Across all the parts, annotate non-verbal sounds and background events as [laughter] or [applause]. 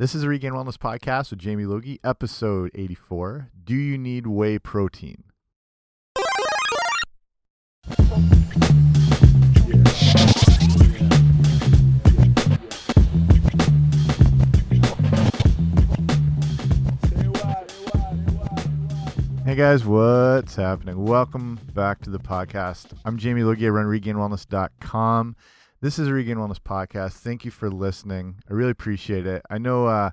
This is a Regained Wellness Podcast with Jamie Logie, episode 84. Do you need whey protein? Hey guys, what's happening? Welcome back to the podcast. I'm Jamie Logie. I run regainedwellness.com. This is a Regained Wellness podcast. Thank you for listening. I really appreciate it. I know uh,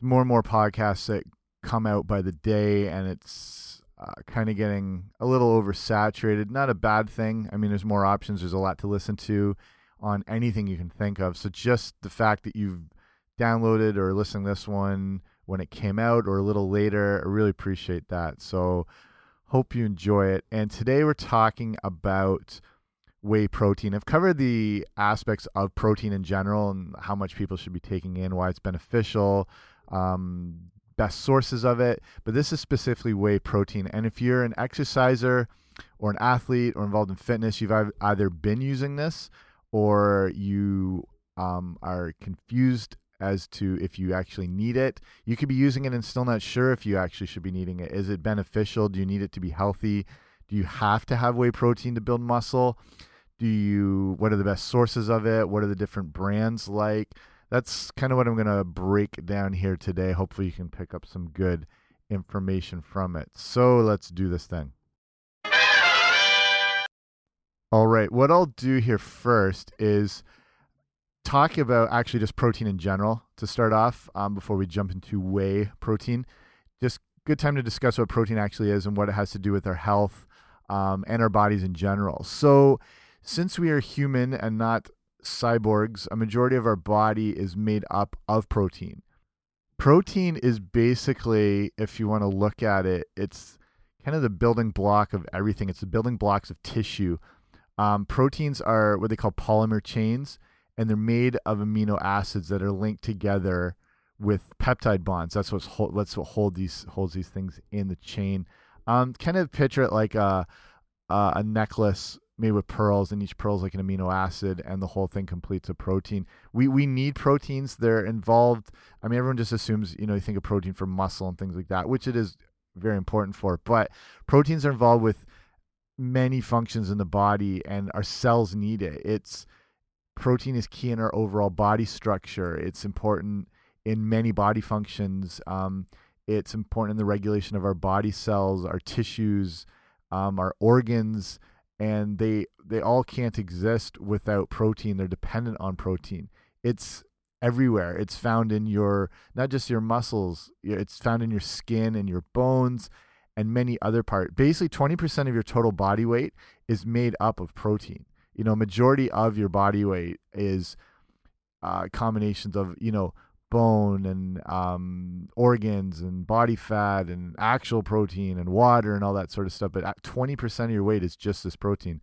more and more podcasts that come out by the day, and it's uh, kind of getting a little oversaturated. Not a bad thing. I mean, there's more options. There's a lot to listen to on anything you can think of. So just the fact that you've downloaded or listened to this one when it came out or a little later, I really appreciate that. So hope you enjoy it. And today we're talking about whey protein. I've covered the aspects of protein in general and how much people should be taking in, why it's beneficial, um, best sources of it. But this is specifically whey protein. And if you're an exerciser or an athlete or involved in fitness, you've either been using this or you um, are confused as to if you actually need it. You could be using it and still not sure if you actually should be needing it. Is it beneficial? Do you need it to be healthy? Do you have to have whey protein to build muscle? Do you what are the best sources of it? What are the different brands like? That's kind of what i'm going to break down here today. Hopefully you can pick up some good information from it. So let's do this thing. All right what i'll do here first is talk about actually just protein in general to start off um, before we jump into whey protein. Just good time to discuss what protein actually is and what it has to do with our health um, and our bodies in general. So since we are human and not cyborgs, a majority of our body is made up of protein. Protein is basically, if you want to look at it, it's kind of the building block of everything. It's the building blocks of tissue. Um, proteins are what they call polymer chains, and they're made of amino acids that are linked together with peptide bonds. That's what's what hold these holds these things in the chain. Um, kind of picture it like a, a necklace made with pearls, and each pearl is like an amino acid, and the whole thing completes a protein. We we need proteins. They're involved. I mean, everyone just assumes you know you think of protein for muscle and things like that, which it is very important for. But proteins are involved with many functions in the body, and our cells need it. It's protein is key in our overall body structure. It's important in many body functions. Um, it's important in the regulation of our body cells, our tissues, um, our organs and they they all can't exist without protein. They're dependent on protein. It's everywhere. It's found in your not just your muscles it's found in your skin and your bones and many other parts basically 20% of your total body weight is made up of protein. You know majority of your body weight is uh, combinations of you know bone and um, organs and body fat and actual protein and water and all that sort of stuff. But 20% of your weight is just this protein.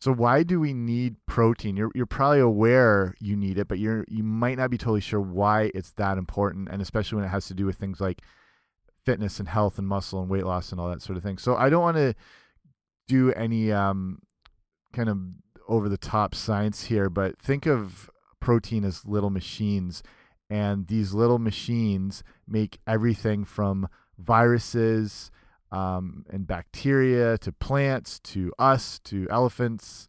So why do we need protein? You're you're probably aware you need it, but you're you might not be totally sure why it's that important, and especially when it has to do with things like fitness and health and muscle and weight loss and all that sort of thing. So I don't want to do any um, kind of over the top science here, but think of protein as little machines and these little machines make everything from viruses um, and bacteria to plants to us to elephants,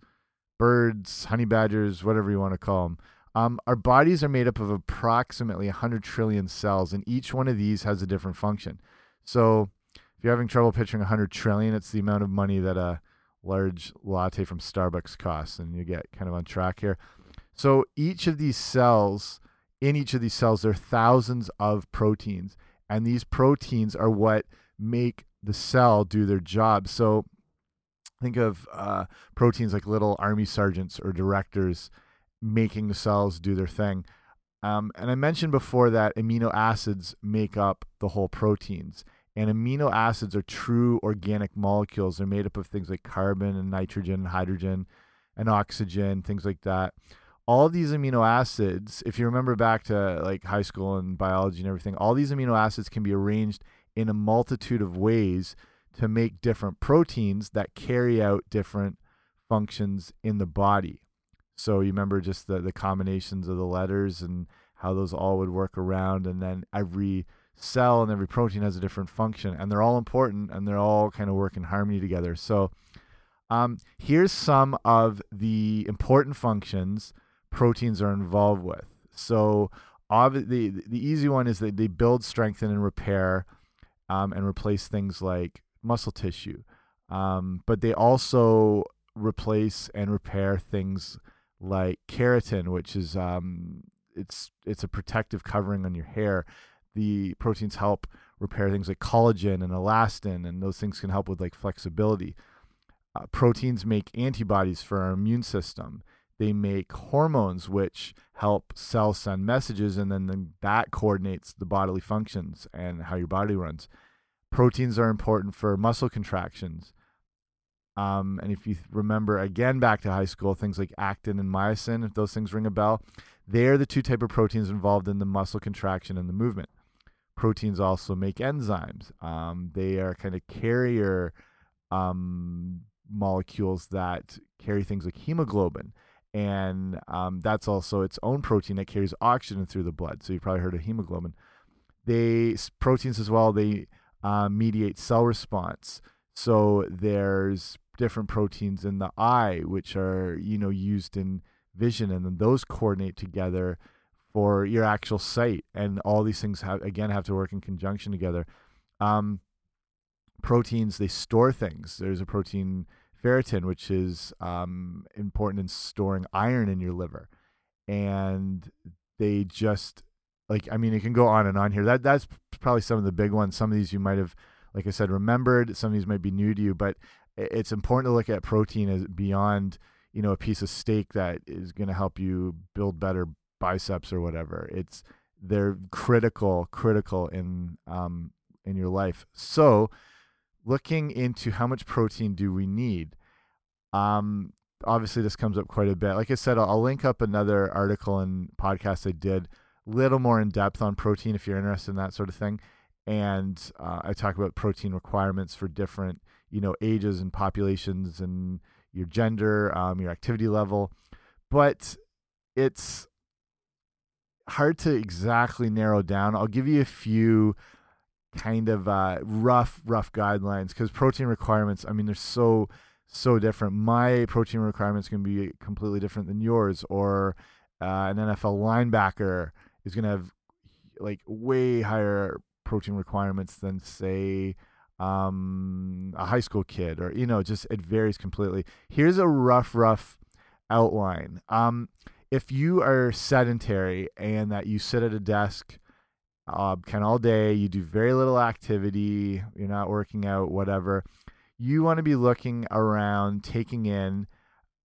birds, honey badgers, whatever you want to call them. Um, our bodies are made up of approximately 100 trillion cells, and each one of these has a different function. So, if you're having trouble picturing 100 trillion, it's the amount of money that a large latte from Starbucks costs, and you get kind of on track here. So, each of these cells in each of these cells, there are thousands of proteins, and these proteins are what make the cell do their job. So think of uh, proteins like little army sergeants or directors making the cells do their thing. Um, and I mentioned before that amino acids make up the whole proteins. And amino acids are true organic molecules. They're made up of things like carbon and nitrogen and hydrogen and oxygen, things like that all these amino acids, if you remember back to like high school and biology and everything, all these amino acids can be arranged in a multitude of ways to make different proteins that carry out different functions in the body. So you remember just the, the combinations of the letters and how those all would work around, and then every cell and every protein has a different function, and they're all important and they're all kind of work in harmony together. So, um, here's some of the important functions proteins are involved with. So, the the easy one is that they build, strengthen, and repair, um, and replace things like muscle tissue. Um, but they also replace and repair things like keratin, which is um, it's it's a protective covering on your hair. The proteins help repair things like collagen and elastin, and those things can help with like flexibility. Uh, proteins make antibodies for our immune system. They make hormones, which help cells send messages, and then, then that coordinates the bodily functions and how your body runs. Proteins are important for muscle contractions. Um, and if you remember again back to high school, things like actin and myosin, if those things ring a bell, they're the two type of proteins involved in the muscle contraction and the movement. Proteins also make enzymes. Um, they are kind of carrier um, molecules that carry things like hemoglobin. And um, that's also its own protein that carries oxygen through the blood. So you've probably heard of hemoglobin. They proteins as well. They uh, mediate cell response. So there's different proteins in the eye, which are you know used in vision, and then those coordinate together for your actual sight. And all these things have again have to work in conjunction together. Um, proteins they store things. There's a protein ferritin, which is um, important in storing iron in your liver, and they just like I mean it can go on and on here. That that's probably some of the big ones. Some of these you might have, like I said, remembered. Some of these might be new to you, but it's important to look at protein as beyond you know a piece of steak that is going to help you build better biceps or whatever it's they're critical critical in um in your life so looking into how much protein do we need um obviously this comes up quite a bit. Like i said i'll, I'll link up another article and podcast i did a little more in depth on protein if you're interested in that sort of thing. And uh, i talk about protein requirements for different you know ages and populations and your gender, um, your activity level, but it's hard to exactly narrow down. I'll give you a few kind of uh, rough rough guidelines because protein requirements. I mean, they're so so different. My protein requirements can be completely different than yours, or uh, an NFL linebacker is going to have like way higher protein requirements than say um, a high school kid, or you know, just it varies completely. Here's a rough, rough outline. Um, if you are sedentary and that you sit at a desk uh, of all day, you do very little activity, you're not working out, whatever, you want to be looking around taking in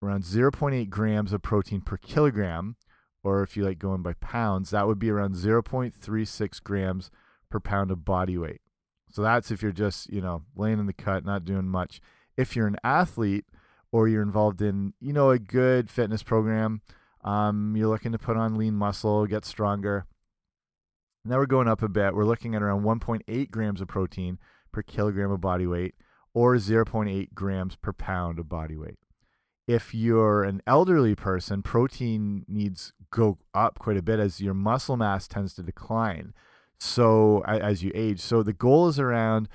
around 0.8 grams of protein per kilogram, or if you like going by pounds, that would be around 0.36 grams per pound of body weight. So that's if you're just, you know, laying in the cut, not doing much. If you're an athlete or you're involved in, you know, a good fitness program, um, you're looking to put on lean muscle, get stronger. Now we're going up a bit. We're looking at around 1.8 grams of protein per kilogram of body weight or 0.8 grams per pound of body weight. If you're an elderly person, protein needs go up quite a bit as your muscle mass tends to decline so as you age. So the goal is around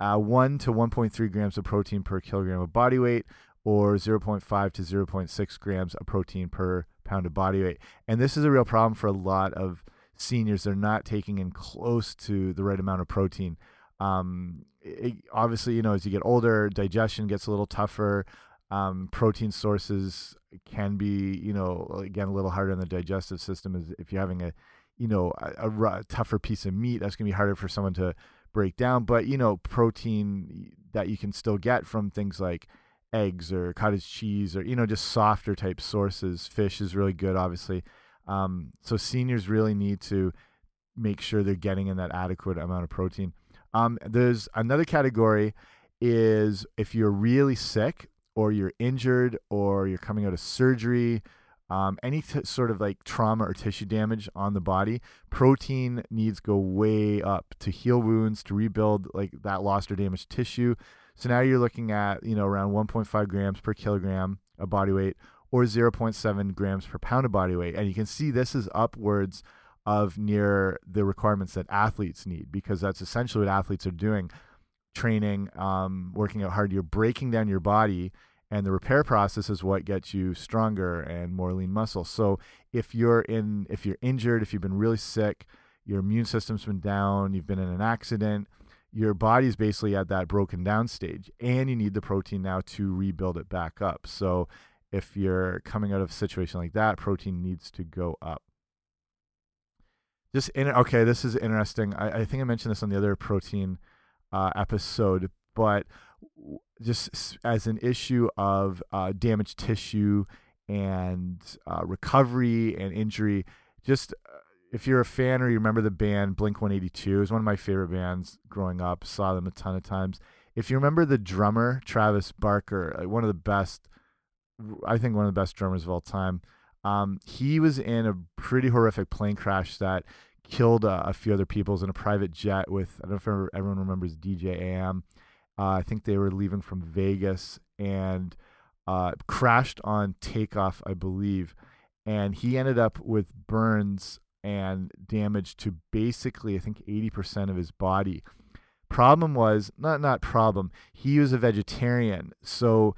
uh, 1 to 1.3 grams of protein per kilogram of body weight or 0.5 to 0.6 grams of protein per pound of body weight. And this is a real problem for a lot of seniors. They're not taking in close to the right amount of protein. Um, it, obviously, you know, as you get older, digestion gets a little tougher. Um, protein sources can be, you know, again, a little harder on the digestive system as if you're having a you know a, a, tougher piece of meat that's going to be harder for someone to break down but you know protein that you can still get from things like eggs or cottage cheese or you know just softer type sources fish is really good obviously um, so seniors really need to make sure they're getting in that adequate amount of protein um, there's another category is if you're really sick or you're injured or you're coming out of surgery um, any sort of like trauma or tissue damage on the body, protein needs go way up to heal wounds, to rebuild like that lost or damaged tissue. So now you're looking at you know around 1.5 grams per kilogram of body weight or 0.7 grams per pound of body weight, and you can see this is upwards of near the requirements that athletes need because that's essentially what athletes are doing. Training um, working out hard. You're breaking down your body and the repair process is what gets you stronger and more lean muscle. So if you're in if you're injured if you've been really sick your immune system's been down you've been in an accident your body's basically at that broken down stage and you need the protein now to rebuild it back up. So if you're coming out of a situation like that protein needs to go up. Just in okay this is interesting. I, I think i mentioned this on the other protein uh, episode but just as an issue of uh, damaged tissue and uh, recovery and injury just uh, if you're a fan or you remember the band blink 182 it was one of my favorite bands growing up saw them a ton of times. If you remember the drummer travis barker uh, one of the best i think one of the best drummers of all time um, he was in a pretty horrific plane crash that killed uh, a few other people. In a private jet with I don't know if everyone remembers DJ AM. Uh, I think they were leaving from Vegas and uh, crashed on takeoff, I believe, and he ended up with burns and damage to basically I think 80% of his body. Problem was not not problem. He was a vegetarian, so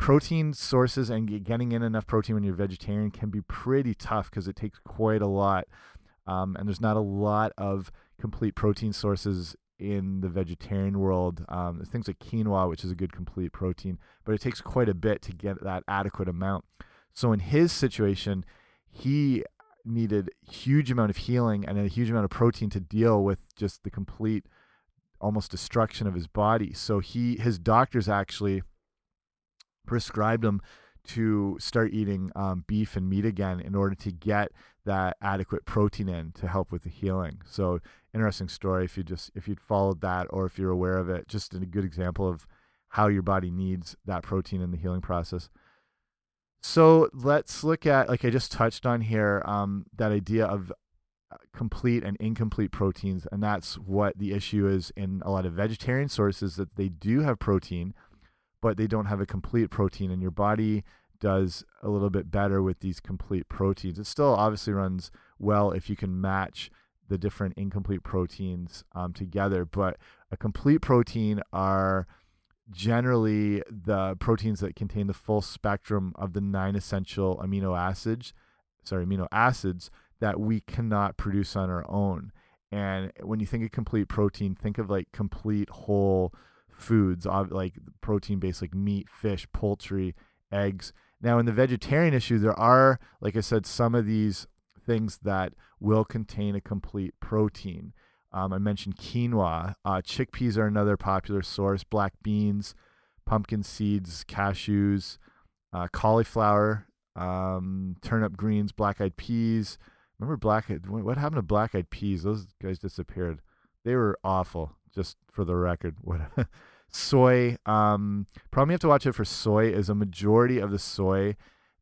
protein sources and getting in enough protein when you're vegetarian can be pretty tough because it takes quite a lot. Um, and there's not a lot of complete protein sources in the vegetarian world. Um, things like quinoa, which is a good complete protein, but it takes quite a bit to get that adequate amount. So in his situation, he needed huge amount of healing and a huge amount of protein to deal with just the complete almost destruction of his body. So he his doctors actually prescribed him to start eating um, beef and meat again in order to get that adequate protein in to help with the healing. So interesting story if you just if you'd followed that or if you're aware of it, just a good example of how your body needs that protein in the healing process. So let's look at like I just touched on here um, that idea of uh, complete and incomplete proteins and that's what the issue is in a lot of vegetarian sources that they do have protein but they don't have a complete protein and your body does a little bit better with these complete proteins. It still obviously runs well if you can match the different incomplete proteins um, together but a complete protein are generally the proteins that contain the full spectrum of the nine essential amino acids sorry amino acids that we cannot produce on our own. And when you think of complete protein think of like complete whole foods, like protein based, like meat, fish, poultry, eggs. Now, in the vegetarian issue, there are, like I said, some of these things that will contain a complete protein. Um, I mentioned quinoa. Uh, chickpeas are another popular source. Black beans, pumpkin seeds, cashews, uh, cauliflower, um, turnip greens, black eyed peas. Remember black? What happened to black eyed peas? Those guys disappeared. They were awful. Just for the record, [laughs] what soy. Um, problem you have to watch it for soy is a majority of the soy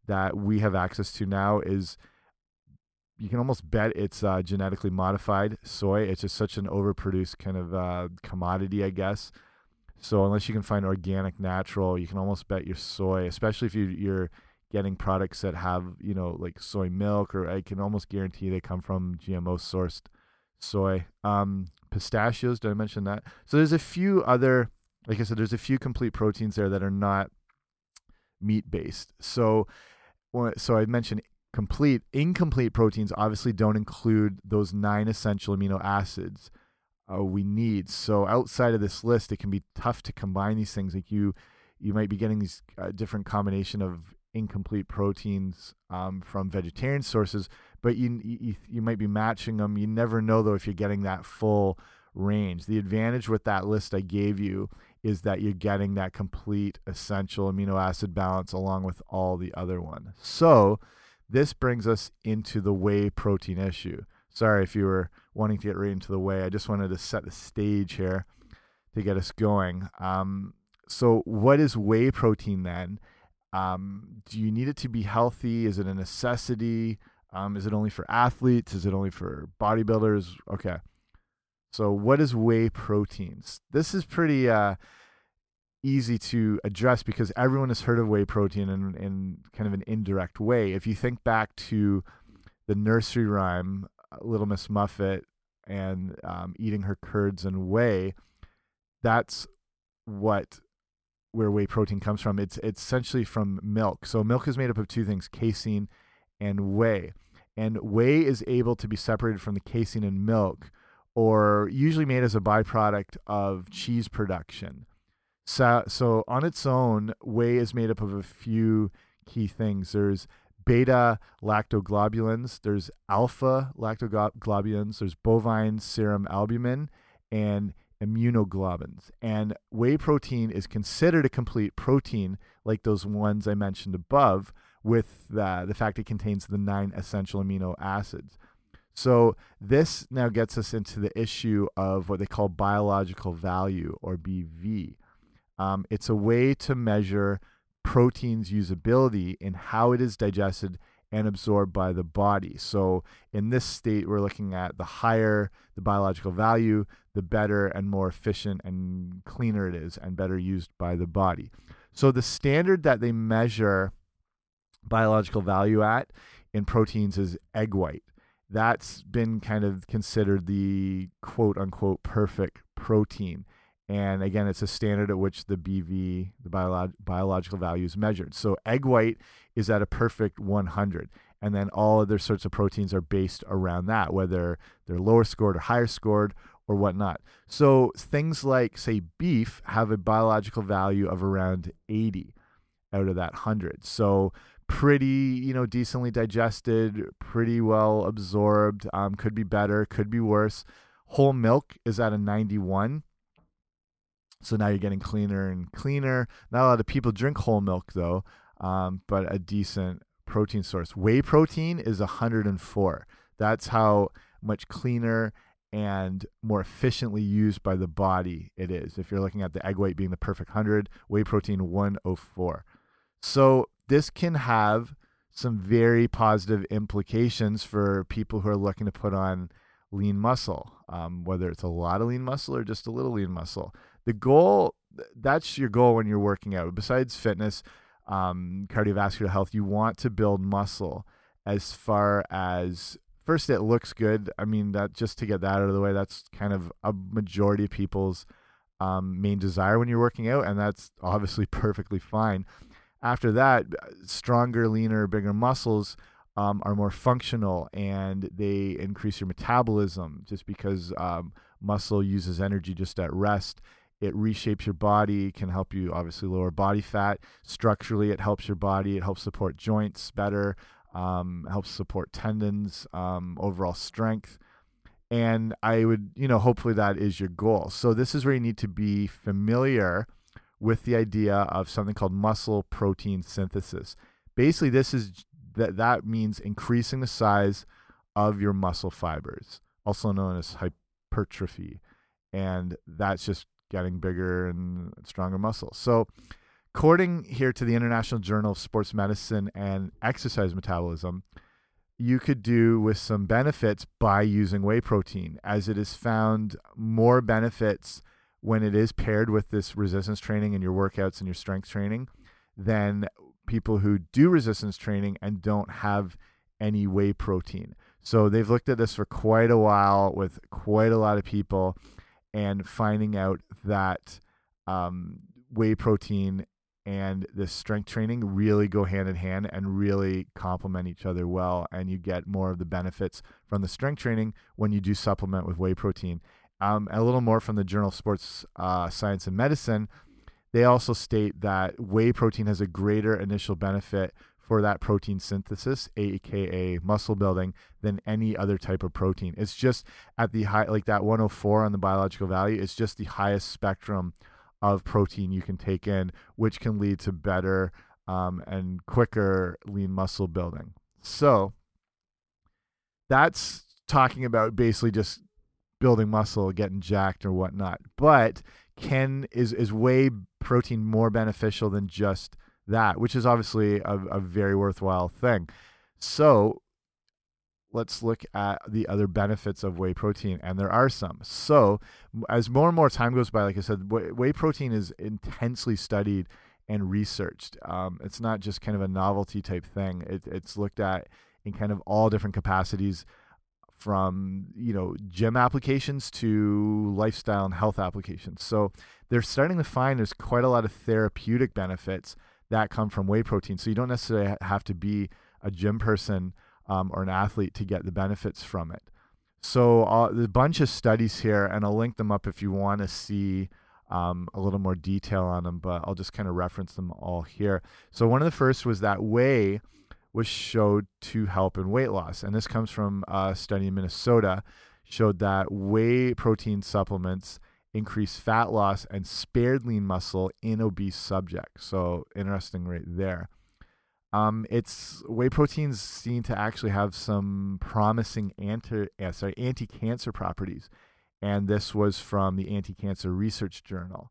that we have access to now is you can almost bet it's uh, genetically modified soy. It's just such an overproduced kind of uh, commodity, I guess. So unless you can find organic, natural, you can almost bet your soy, especially if you, you're getting products that have you know like soy milk, or I can almost guarantee they come from GMO sourced soy. Um, pistachios, did I mention that? So there's a few other like I said, there's a few complete proteins there that are not meat based. So, so I mentioned complete, incomplete proteins obviously don't include those nine essential amino acids uh, we need. So outside of this list, it can be tough to combine these things. Like you, you might be getting these uh, different combination of incomplete proteins um, from vegetarian sources, but you, you you might be matching them. You never know though if you're getting that full range. The advantage with that list I gave you is that you're getting that complete essential amino acid balance along with all the other one. So this brings us into the whey protein issue. Sorry if you were wanting to get right into the whey. I just wanted to set the stage here to get us going. Um, so what is whey protein then? Um, do you need it to be healthy? Is it a necessity? Um, is it only for athletes? Is it only for bodybuilders? Okay. So, what is whey proteins? This is pretty uh, easy to address because everyone has heard of whey protein in, in kind of an indirect way. If you think back to the nursery rhyme Little Miss Muffet and um, eating her curds and whey, that's what where whey protein comes from. It's it's essentially from milk. So milk is made up of two things: casein and whey. And whey is able to be separated from the casein in milk, or usually made as a byproduct of cheese production. So, so on its own, whey is made up of a few key things. There's beta lactoglobulins, there's alpha lactoglobulins, there's bovine serum albumin, and immunoglobulins. And whey protein is considered a complete protein, like those ones I mentioned above, with the, the fact it contains the nine essential amino acids. So this now gets us into the issue of what they call biological value or BV. Um, it's a way to measure protein's usability in how it is digested and absorbed by the body. So in this state, we're looking at the higher the biological value, the better and more efficient and cleaner it is and better used by the body. So the standard that they measure biological value at in proteins is egg white. That's been kind of considered the quote unquote perfect protein. And again, it's a standard at which the BV, the biolog biological value, is measured. So egg white is at a perfect 100. And then all other sorts of proteins are based around that, whether they're lower scored or higher scored or whatnot. So things like, say, beef have a biological value of around 80 out of that 100. So pretty, you know, decently digested, pretty well absorbed. Um, could be better, could be worse. Whole milk is at a 91. So now you're getting cleaner and cleaner. Not a lot of people drink whole milk though, um, but a decent protein source. Whey protein is 104. That's how much cleaner and more efficiently used by the body it is. If you're looking at the egg white being the perfect 100, whey protein 104. So this can have some very positive implications for people who are looking to put on lean muscle, um, whether it's a lot of lean muscle or just a little lean muscle. The goal, that's your goal when you're working out. Besides fitness, um, cardiovascular health, you want to build muscle as far as first it looks good. I mean, that just to get that out of the way, that's kind of a majority of people's um, main desire when you're working out, and that's obviously [laughs] perfectly fine after that, stronger, leaner, bigger muscles um, are more functional and they increase your metabolism just because um, muscle uses energy just at rest. It reshapes your body, can help you obviously lower body fat. Structurally, it helps your body, it helps support joints better, um, helps support tendons, um, overall strength. And I would, you know, hopefully that is your goal. So, this is where you need to be familiar with the idea of something called muscle protein synthesis. Basically, this is that that means increasing the size of your muscle fibers, also known as hypertrophy, and that's just getting bigger and stronger muscles. So, according here to the International Journal of Sports Medicine and Exercise Metabolism, you could do with some benefits by using whey protein, as it is found more benefits when it is paired with this resistance training and your workouts and your strength training than people who do resistance training and don't have any whey protein. So they've looked at this for quite a while with quite a lot of people and finding out that um, whey protein and this strength training really go hand in hand and really complement each other well. And you get more of the benefits from the strength training when you do supplement with whey protein. Um, a little more from the Journal of Sports uh, Science and Medicine. They also state that whey protein has a greater initial benefit for that protein synthesis, aka muscle building, than any other type of protein. It's just at the high, like that 104 on the biological value, it's just the highest spectrum of protein you can take in, which can lead to better um, and quicker lean muscle building. So that's talking about basically just building muscle, getting jacked or whatnot. But can is is whey protein more beneficial than just that, which is obviously a, a very worthwhile thing. So let's look at the other benefits of whey protein, and there are some. So as more and more time goes by, like I said, whey protein is intensely studied and researched. Um, it's not just kind of a novelty type thing. It, it's looked at in kind of all different capacities from you know gym applications to lifestyle and health applications. So they're starting to find there's quite a lot of therapeutic benefits that come from whey protein. So you don't necessarily have to be a gym person um, or an athlete to get the benefits from it. So uh, there's a bunch of studies here, and I'll link them up if you want to see um, a little more detail on them, but I'll just kind of reference them all here. So one of the first was that whey was showed to help in weight loss, and this comes from a study in Minnesota showed that whey protein supplements increase fat loss and spared lean muscle in obese subjects. So interesting right there. Um, it's whey proteins seen to actually have some promising anti uh, sorry anti cancer properties, and this was from the Anti Cancer Research Journal.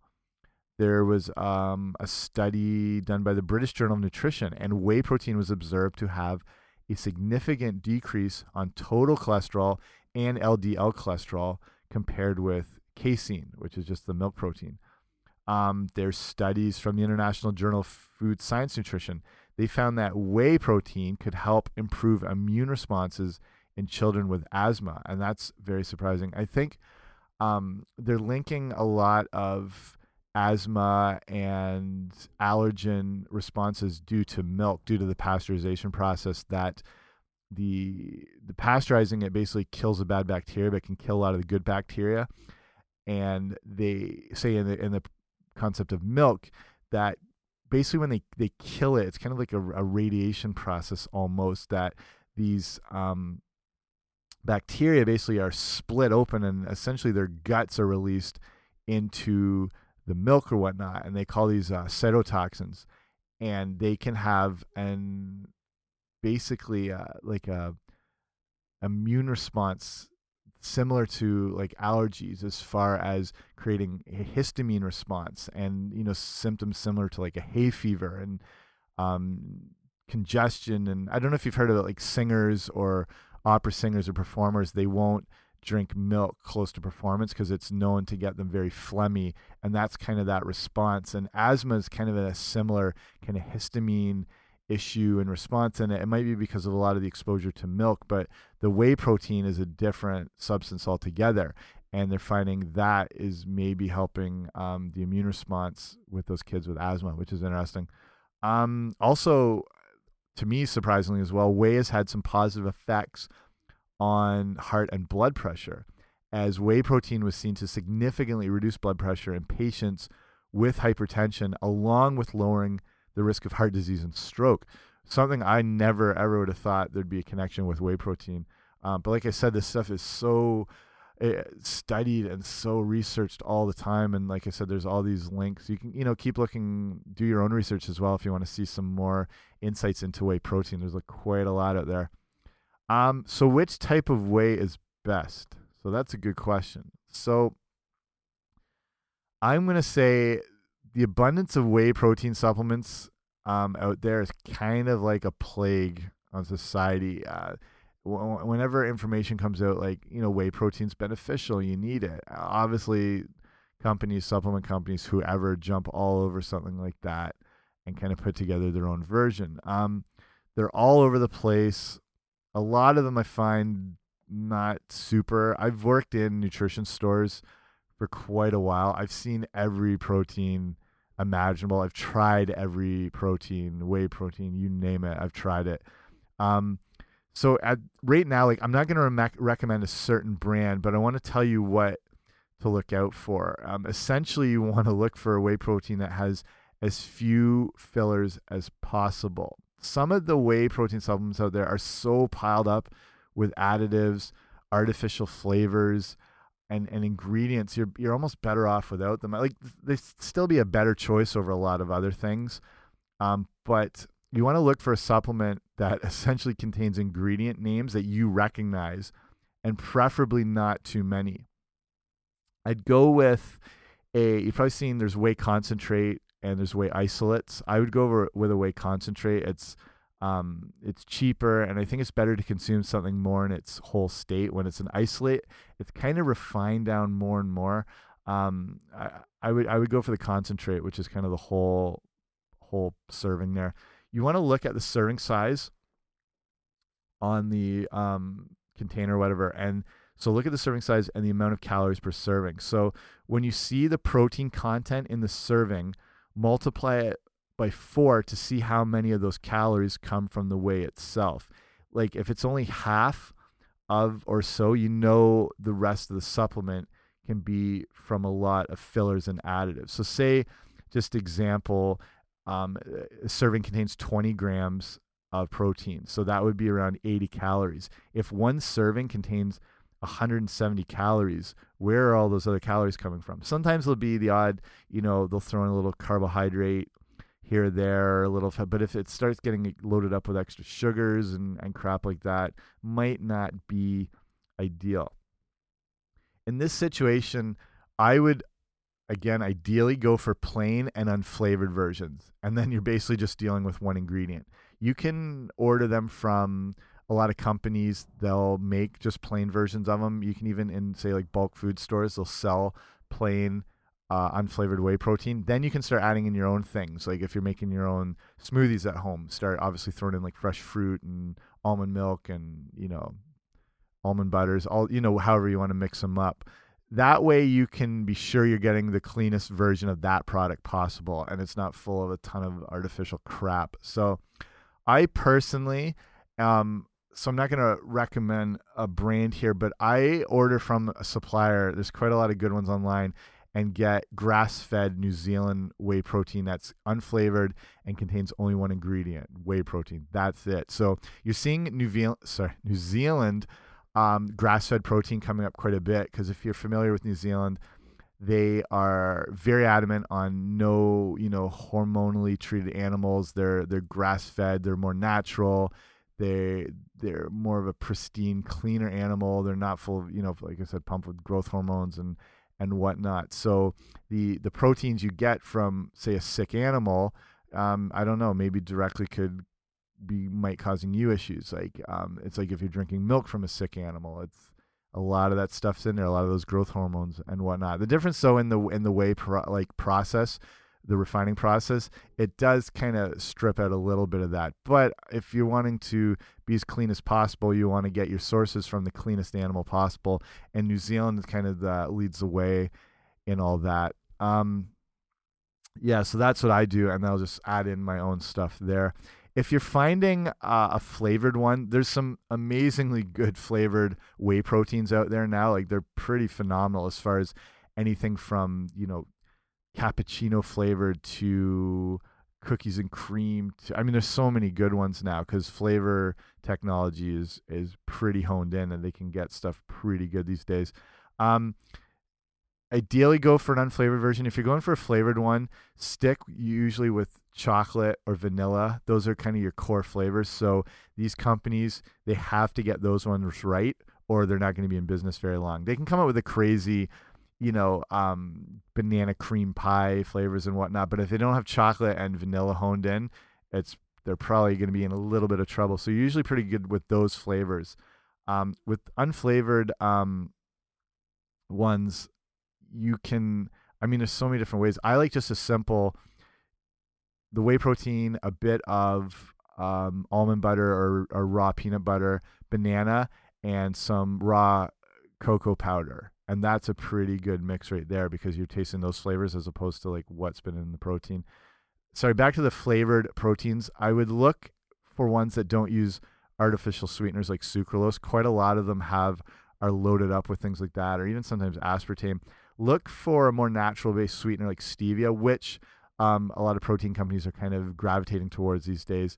There was um, a study done by the British Journal of Nutrition, and whey protein was observed to have a significant decrease on total cholesterol and LDL cholesterol compared with casein, which is just the milk protein. Um, there's studies from the International Journal of Food Science Nutrition they found that whey protein could help improve immune responses in children with asthma, and that's very surprising. I think um, they're linking a lot of asthma and allergen responses due to milk, due to the pasteurization process. That the the pasteurizing it basically kills the bad bacteria, but can kill a lot of the good bacteria. And they say in the in the concept of milk that basically when they they kill it, it's kind of like a, a radiation process almost that these um, bacteria basically are split open and essentially their guts are released into the milk or whatnot, and they call these uh, cytotoxins, and they can have an basically uh, like a immune response similar to like allergies as far as creating a histamine response and you know symptoms similar to like a hay fever and um, congestion. And I don't know if you've heard of it like singers or opera singers or performers they won't drink milk close to performance because it's known to get them very phlegmy and that's kind of that response. And asthma is kind of a similar kind of histamine issue and response in it. It might be because of a lot of the exposure to milk, but the whey protein is a different substance altogether. And they're finding that is maybe helping um, the immune response with those kids with asthma, which is interesting. Um, also, to me, surprisingly as well, whey has had some positive effects on heart and blood pressure, as whey protein was seen to significantly reduce blood pressure in patients with hypertension, along with lowering the risk of heart disease and stroke. Something I never ever would have thought there'd be a connection with whey protein. Um, but like I said, this stuff is so uh, studied and so researched all the time. And like I said, there's all these links. You can you know keep looking, do your own research as well if you want to see some more insights into whey protein. There's like quite a lot out there. Um, so which type of whey is best? So that's a good question. So I'm gonna say the abundance of whey protein supplements um, out there is kind of like a plague on society. Uh, whenever information comes out, like you know, whey protein's beneficial, you need it. Obviously, companies, supplement companies, whoever jump all over something like that and kind of put together their own version. Um, they're all over the place. A lot of them I find not super. I've worked in nutrition stores for quite a while. I've seen every protein imaginable. I've tried every protein, whey protein, you name it. I've tried it. Um, so at right now, like I'm not going to recommend a certain brand, but I want to tell you what to look out for. Um, essentially, you want to look for a whey protein that has as few fillers as possible. Some of the whey protein supplements out there are so piled up with additives, artificial flavors, and and ingredients, you're you're almost better off without them. Like they still be a better choice over a lot of other things, um, but you want to look for a supplement that [laughs] essentially contains ingredient names that you recognize, and preferably not too many. I'd go with a. You've probably seen there's whey concentrate and there's whey isolates. I would go over with a whey concentrate. It's um, it's cheaper, and I think it's better to consume something more in its whole state. When it's an isolate, it's kind of refined down more and more. Um, I, I would I would go for the concentrate, which is kind of the whole whole serving there. You want to look at the serving size on the um, container or whatever. And so look at the serving size and the amount of calories per serving. So when you see the protein content in the serving, multiply it by four to see how many of those calories come from the whey itself. Like if it's only half of or so, you know the rest of the supplement can be from a lot of fillers and additives. So say, just example, um, a serving contains 20 grams of protein. So that would be around 80 calories. If one serving contains 170 calories, where are all those other calories coming from? Sometimes it'll be the odd, you know, they'll throw in a little carbohydrate here or there, a little, but if it starts getting loaded up with extra sugars and, and crap like that, might not be ideal. In this situation, I would again ideally go for plain and unflavored versions and then you're basically just dealing with one ingredient. You can order them from a lot of companies. They'll make just plain versions of them you can even in say like bulk food stores they'll sell plain uh, unflavored whey protein then you can start adding in your own things. Like if you're making your own smoothies at home start obviously throwing in like fresh fruit and almond milk and you know almond butters all you know however you want to mix them up. That way you can be sure you're getting the cleanest version of that product possible and it's not full of a ton of artificial crap. So i personally um so i'm not going to recommend a brand here but i order from a supplier. There's quite a lot of good ones online and get grass-fed new zealand whey protein that's unflavored and contains only one ingredient whey protein that's it so you're seeing new, zealand sorry new zealand um, grass-fed protein coming up quite a bit because if you're familiar with New Zealand, they are very adamant on no, you know, hormonally treated animals. They're they're grass-fed. They're more natural. They they're more of a pristine, cleaner animal. They're not full of, you know, like I said, pumped with growth hormones and and whatnot. So the the proteins you get from say a sick animal, um, I don't know, maybe directly could be might causing you issues. Like um, it's like if you're drinking milk from a sick animal, it's a lot of that stuff's in there, a lot of those growth hormones and whatnot. The difference, though, in the in the whey pro like process, the refining process, it does kind of strip out a little bit of that. But if you're wanting to be as clean as possible, you want to get your sources from the cleanest animal possible, and New Zealand kind of the, leads the way in all that. Um, yeah, so that's what I do, and I'll just add in my own stuff there if you're finding uh, a flavored one, there's some amazingly good flavored whey proteins out there now. Like they're pretty phenomenal as far as anything from you know cappuccino flavored to cookies and cream. To, I mean, there's so many good ones now because flavor technology is is pretty honed in, and they can get stuff pretty good these days. Um, ideally, go for an unflavored version. If you're going for a flavored one, stick usually with chocolate or vanilla. Those are kind of your core flavors. So these companies, they have to get those ones right or they're not going to be in business very long. They can come up with a crazy, you know, um, banana cream pie flavors and whatnot, but if they don't have chocolate and vanilla honed in, it's they're probably going to be in a little bit of trouble. So usually pretty good with those flavors. Um, with unflavored um, ones, you can. I mean, there's so many different ways. I like just a simple the whey protein, a bit of um, almond butter or, or raw peanut butter, banana, and some raw cocoa powder. And that's a pretty good mix right there because you're tasting those flavors as opposed to like what's been in the protein. Sorry, back to the flavored proteins. I would look for ones that don't use artificial sweeteners like sucralose. Quite a lot of them have are loaded up with things like that, or even sometimes aspartame. Look for a more natural based sweetener like stevia, which um, a lot of protein companies are kind of gravitating towards these days.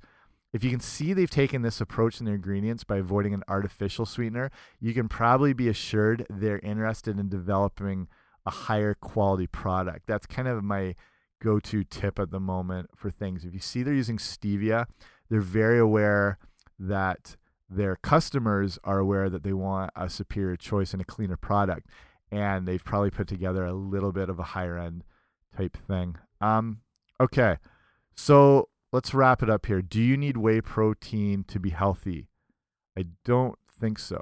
If you can see they've taken this approach in their ingredients by avoiding an artificial sweetener, you can probably be assured they're interested in developing a higher quality product. That's kind of my go to tip at the moment for things. If you see they're using stevia, they're very aware that their customers are aware that they want a superior choice and a cleaner product. And they've probably put together a little bit of a higher end type thing. Um, okay, so let's wrap it up here. Do you need whey protein to be healthy? I don't think so.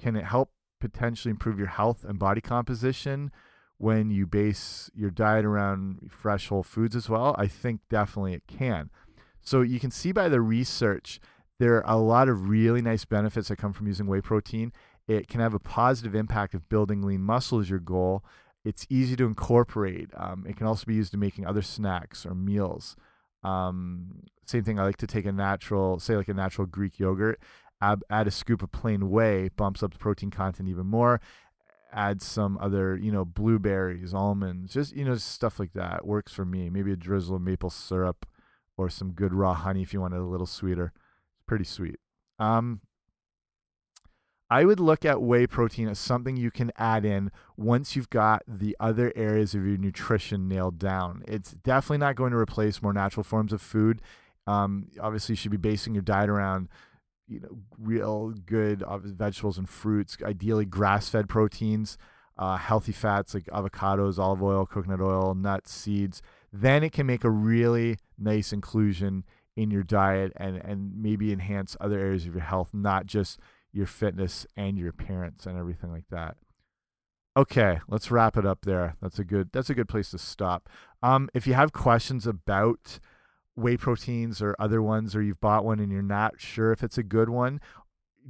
Can it help potentially improve your health and body composition when you base your diet around fresh whole foods as well? I think definitely it can. So you can see by the research There are a lot of really nice benefits that come from using whey protein. It can have a positive impact of building lean muscle as your goal. It's easy to incorporate. Um, it can also be used in making other snacks or meals. Um, same thing. I like to take a natural, say like a natural Greek yogurt, add, add a scoop of plain whey, bumps up the protein content even more. Add some other, you know, blueberries, almonds, just you know, stuff like that works for me. Maybe a drizzle of maple syrup or some good raw honey if you want it a little sweeter. It's pretty sweet. Um, I would look at whey protein as something you can add in once you've got the other areas of your nutrition nailed down. It's definitely not going to replace more natural forms of food. Um, obviously, you should be basing your diet around you know real good vegetables and fruits, ideally grass-fed proteins, uh, healthy fats like avocados, olive oil, coconut oil, nuts, seeds. Then it can make a really nice inclusion in your diet and and maybe enhance other areas of your health, not just your fitness and your appearance and everything like that. Okay, let's wrap it up there. That's a good that's a good place to stop. Um, if you have questions about whey proteins or other ones, or you've bought one and you're not sure if it's a good one,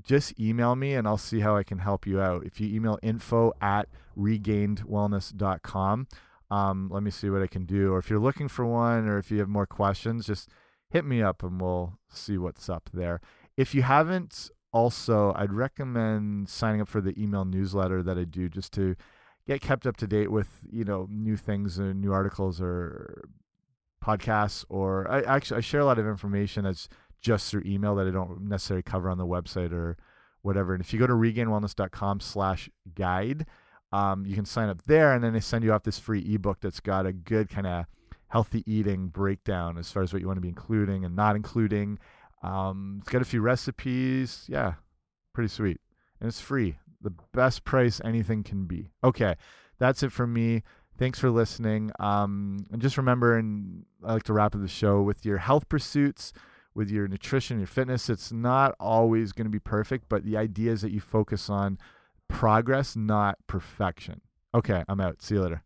just email me and I'll see how I can help you out. If you email info at regainedwellness.com, um, let me see what I can do. Or if you're looking for one or if you have more questions, just hit me up and we'll see what's up there. If you haven't also, I'd recommend signing up for the email newsletter that I do just to get kept up to date with you know new things and new articles or podcasts. Or I actually I share a lot of information that's just through email that I don't necessarily cover on the website or whatever. And if you go to regainedwellness.com/guide, um, you can sign up there, and then they send you off this free ebook that's got a good kind of healthy eating breakdown as far as what you want to be including and not including um, it's got a few recipes. Yeah, pretty sweet. And it's free. The best price anything can be. Okay, that's it from me. Thanks for listening. Um, and just remember, and I like to wrap up the show with your health pursuits, with your nutrition, your fitness. It's not always going to be perfect, but the idea is that you focus on progress, not perfection. Okay, I'm out. See you later.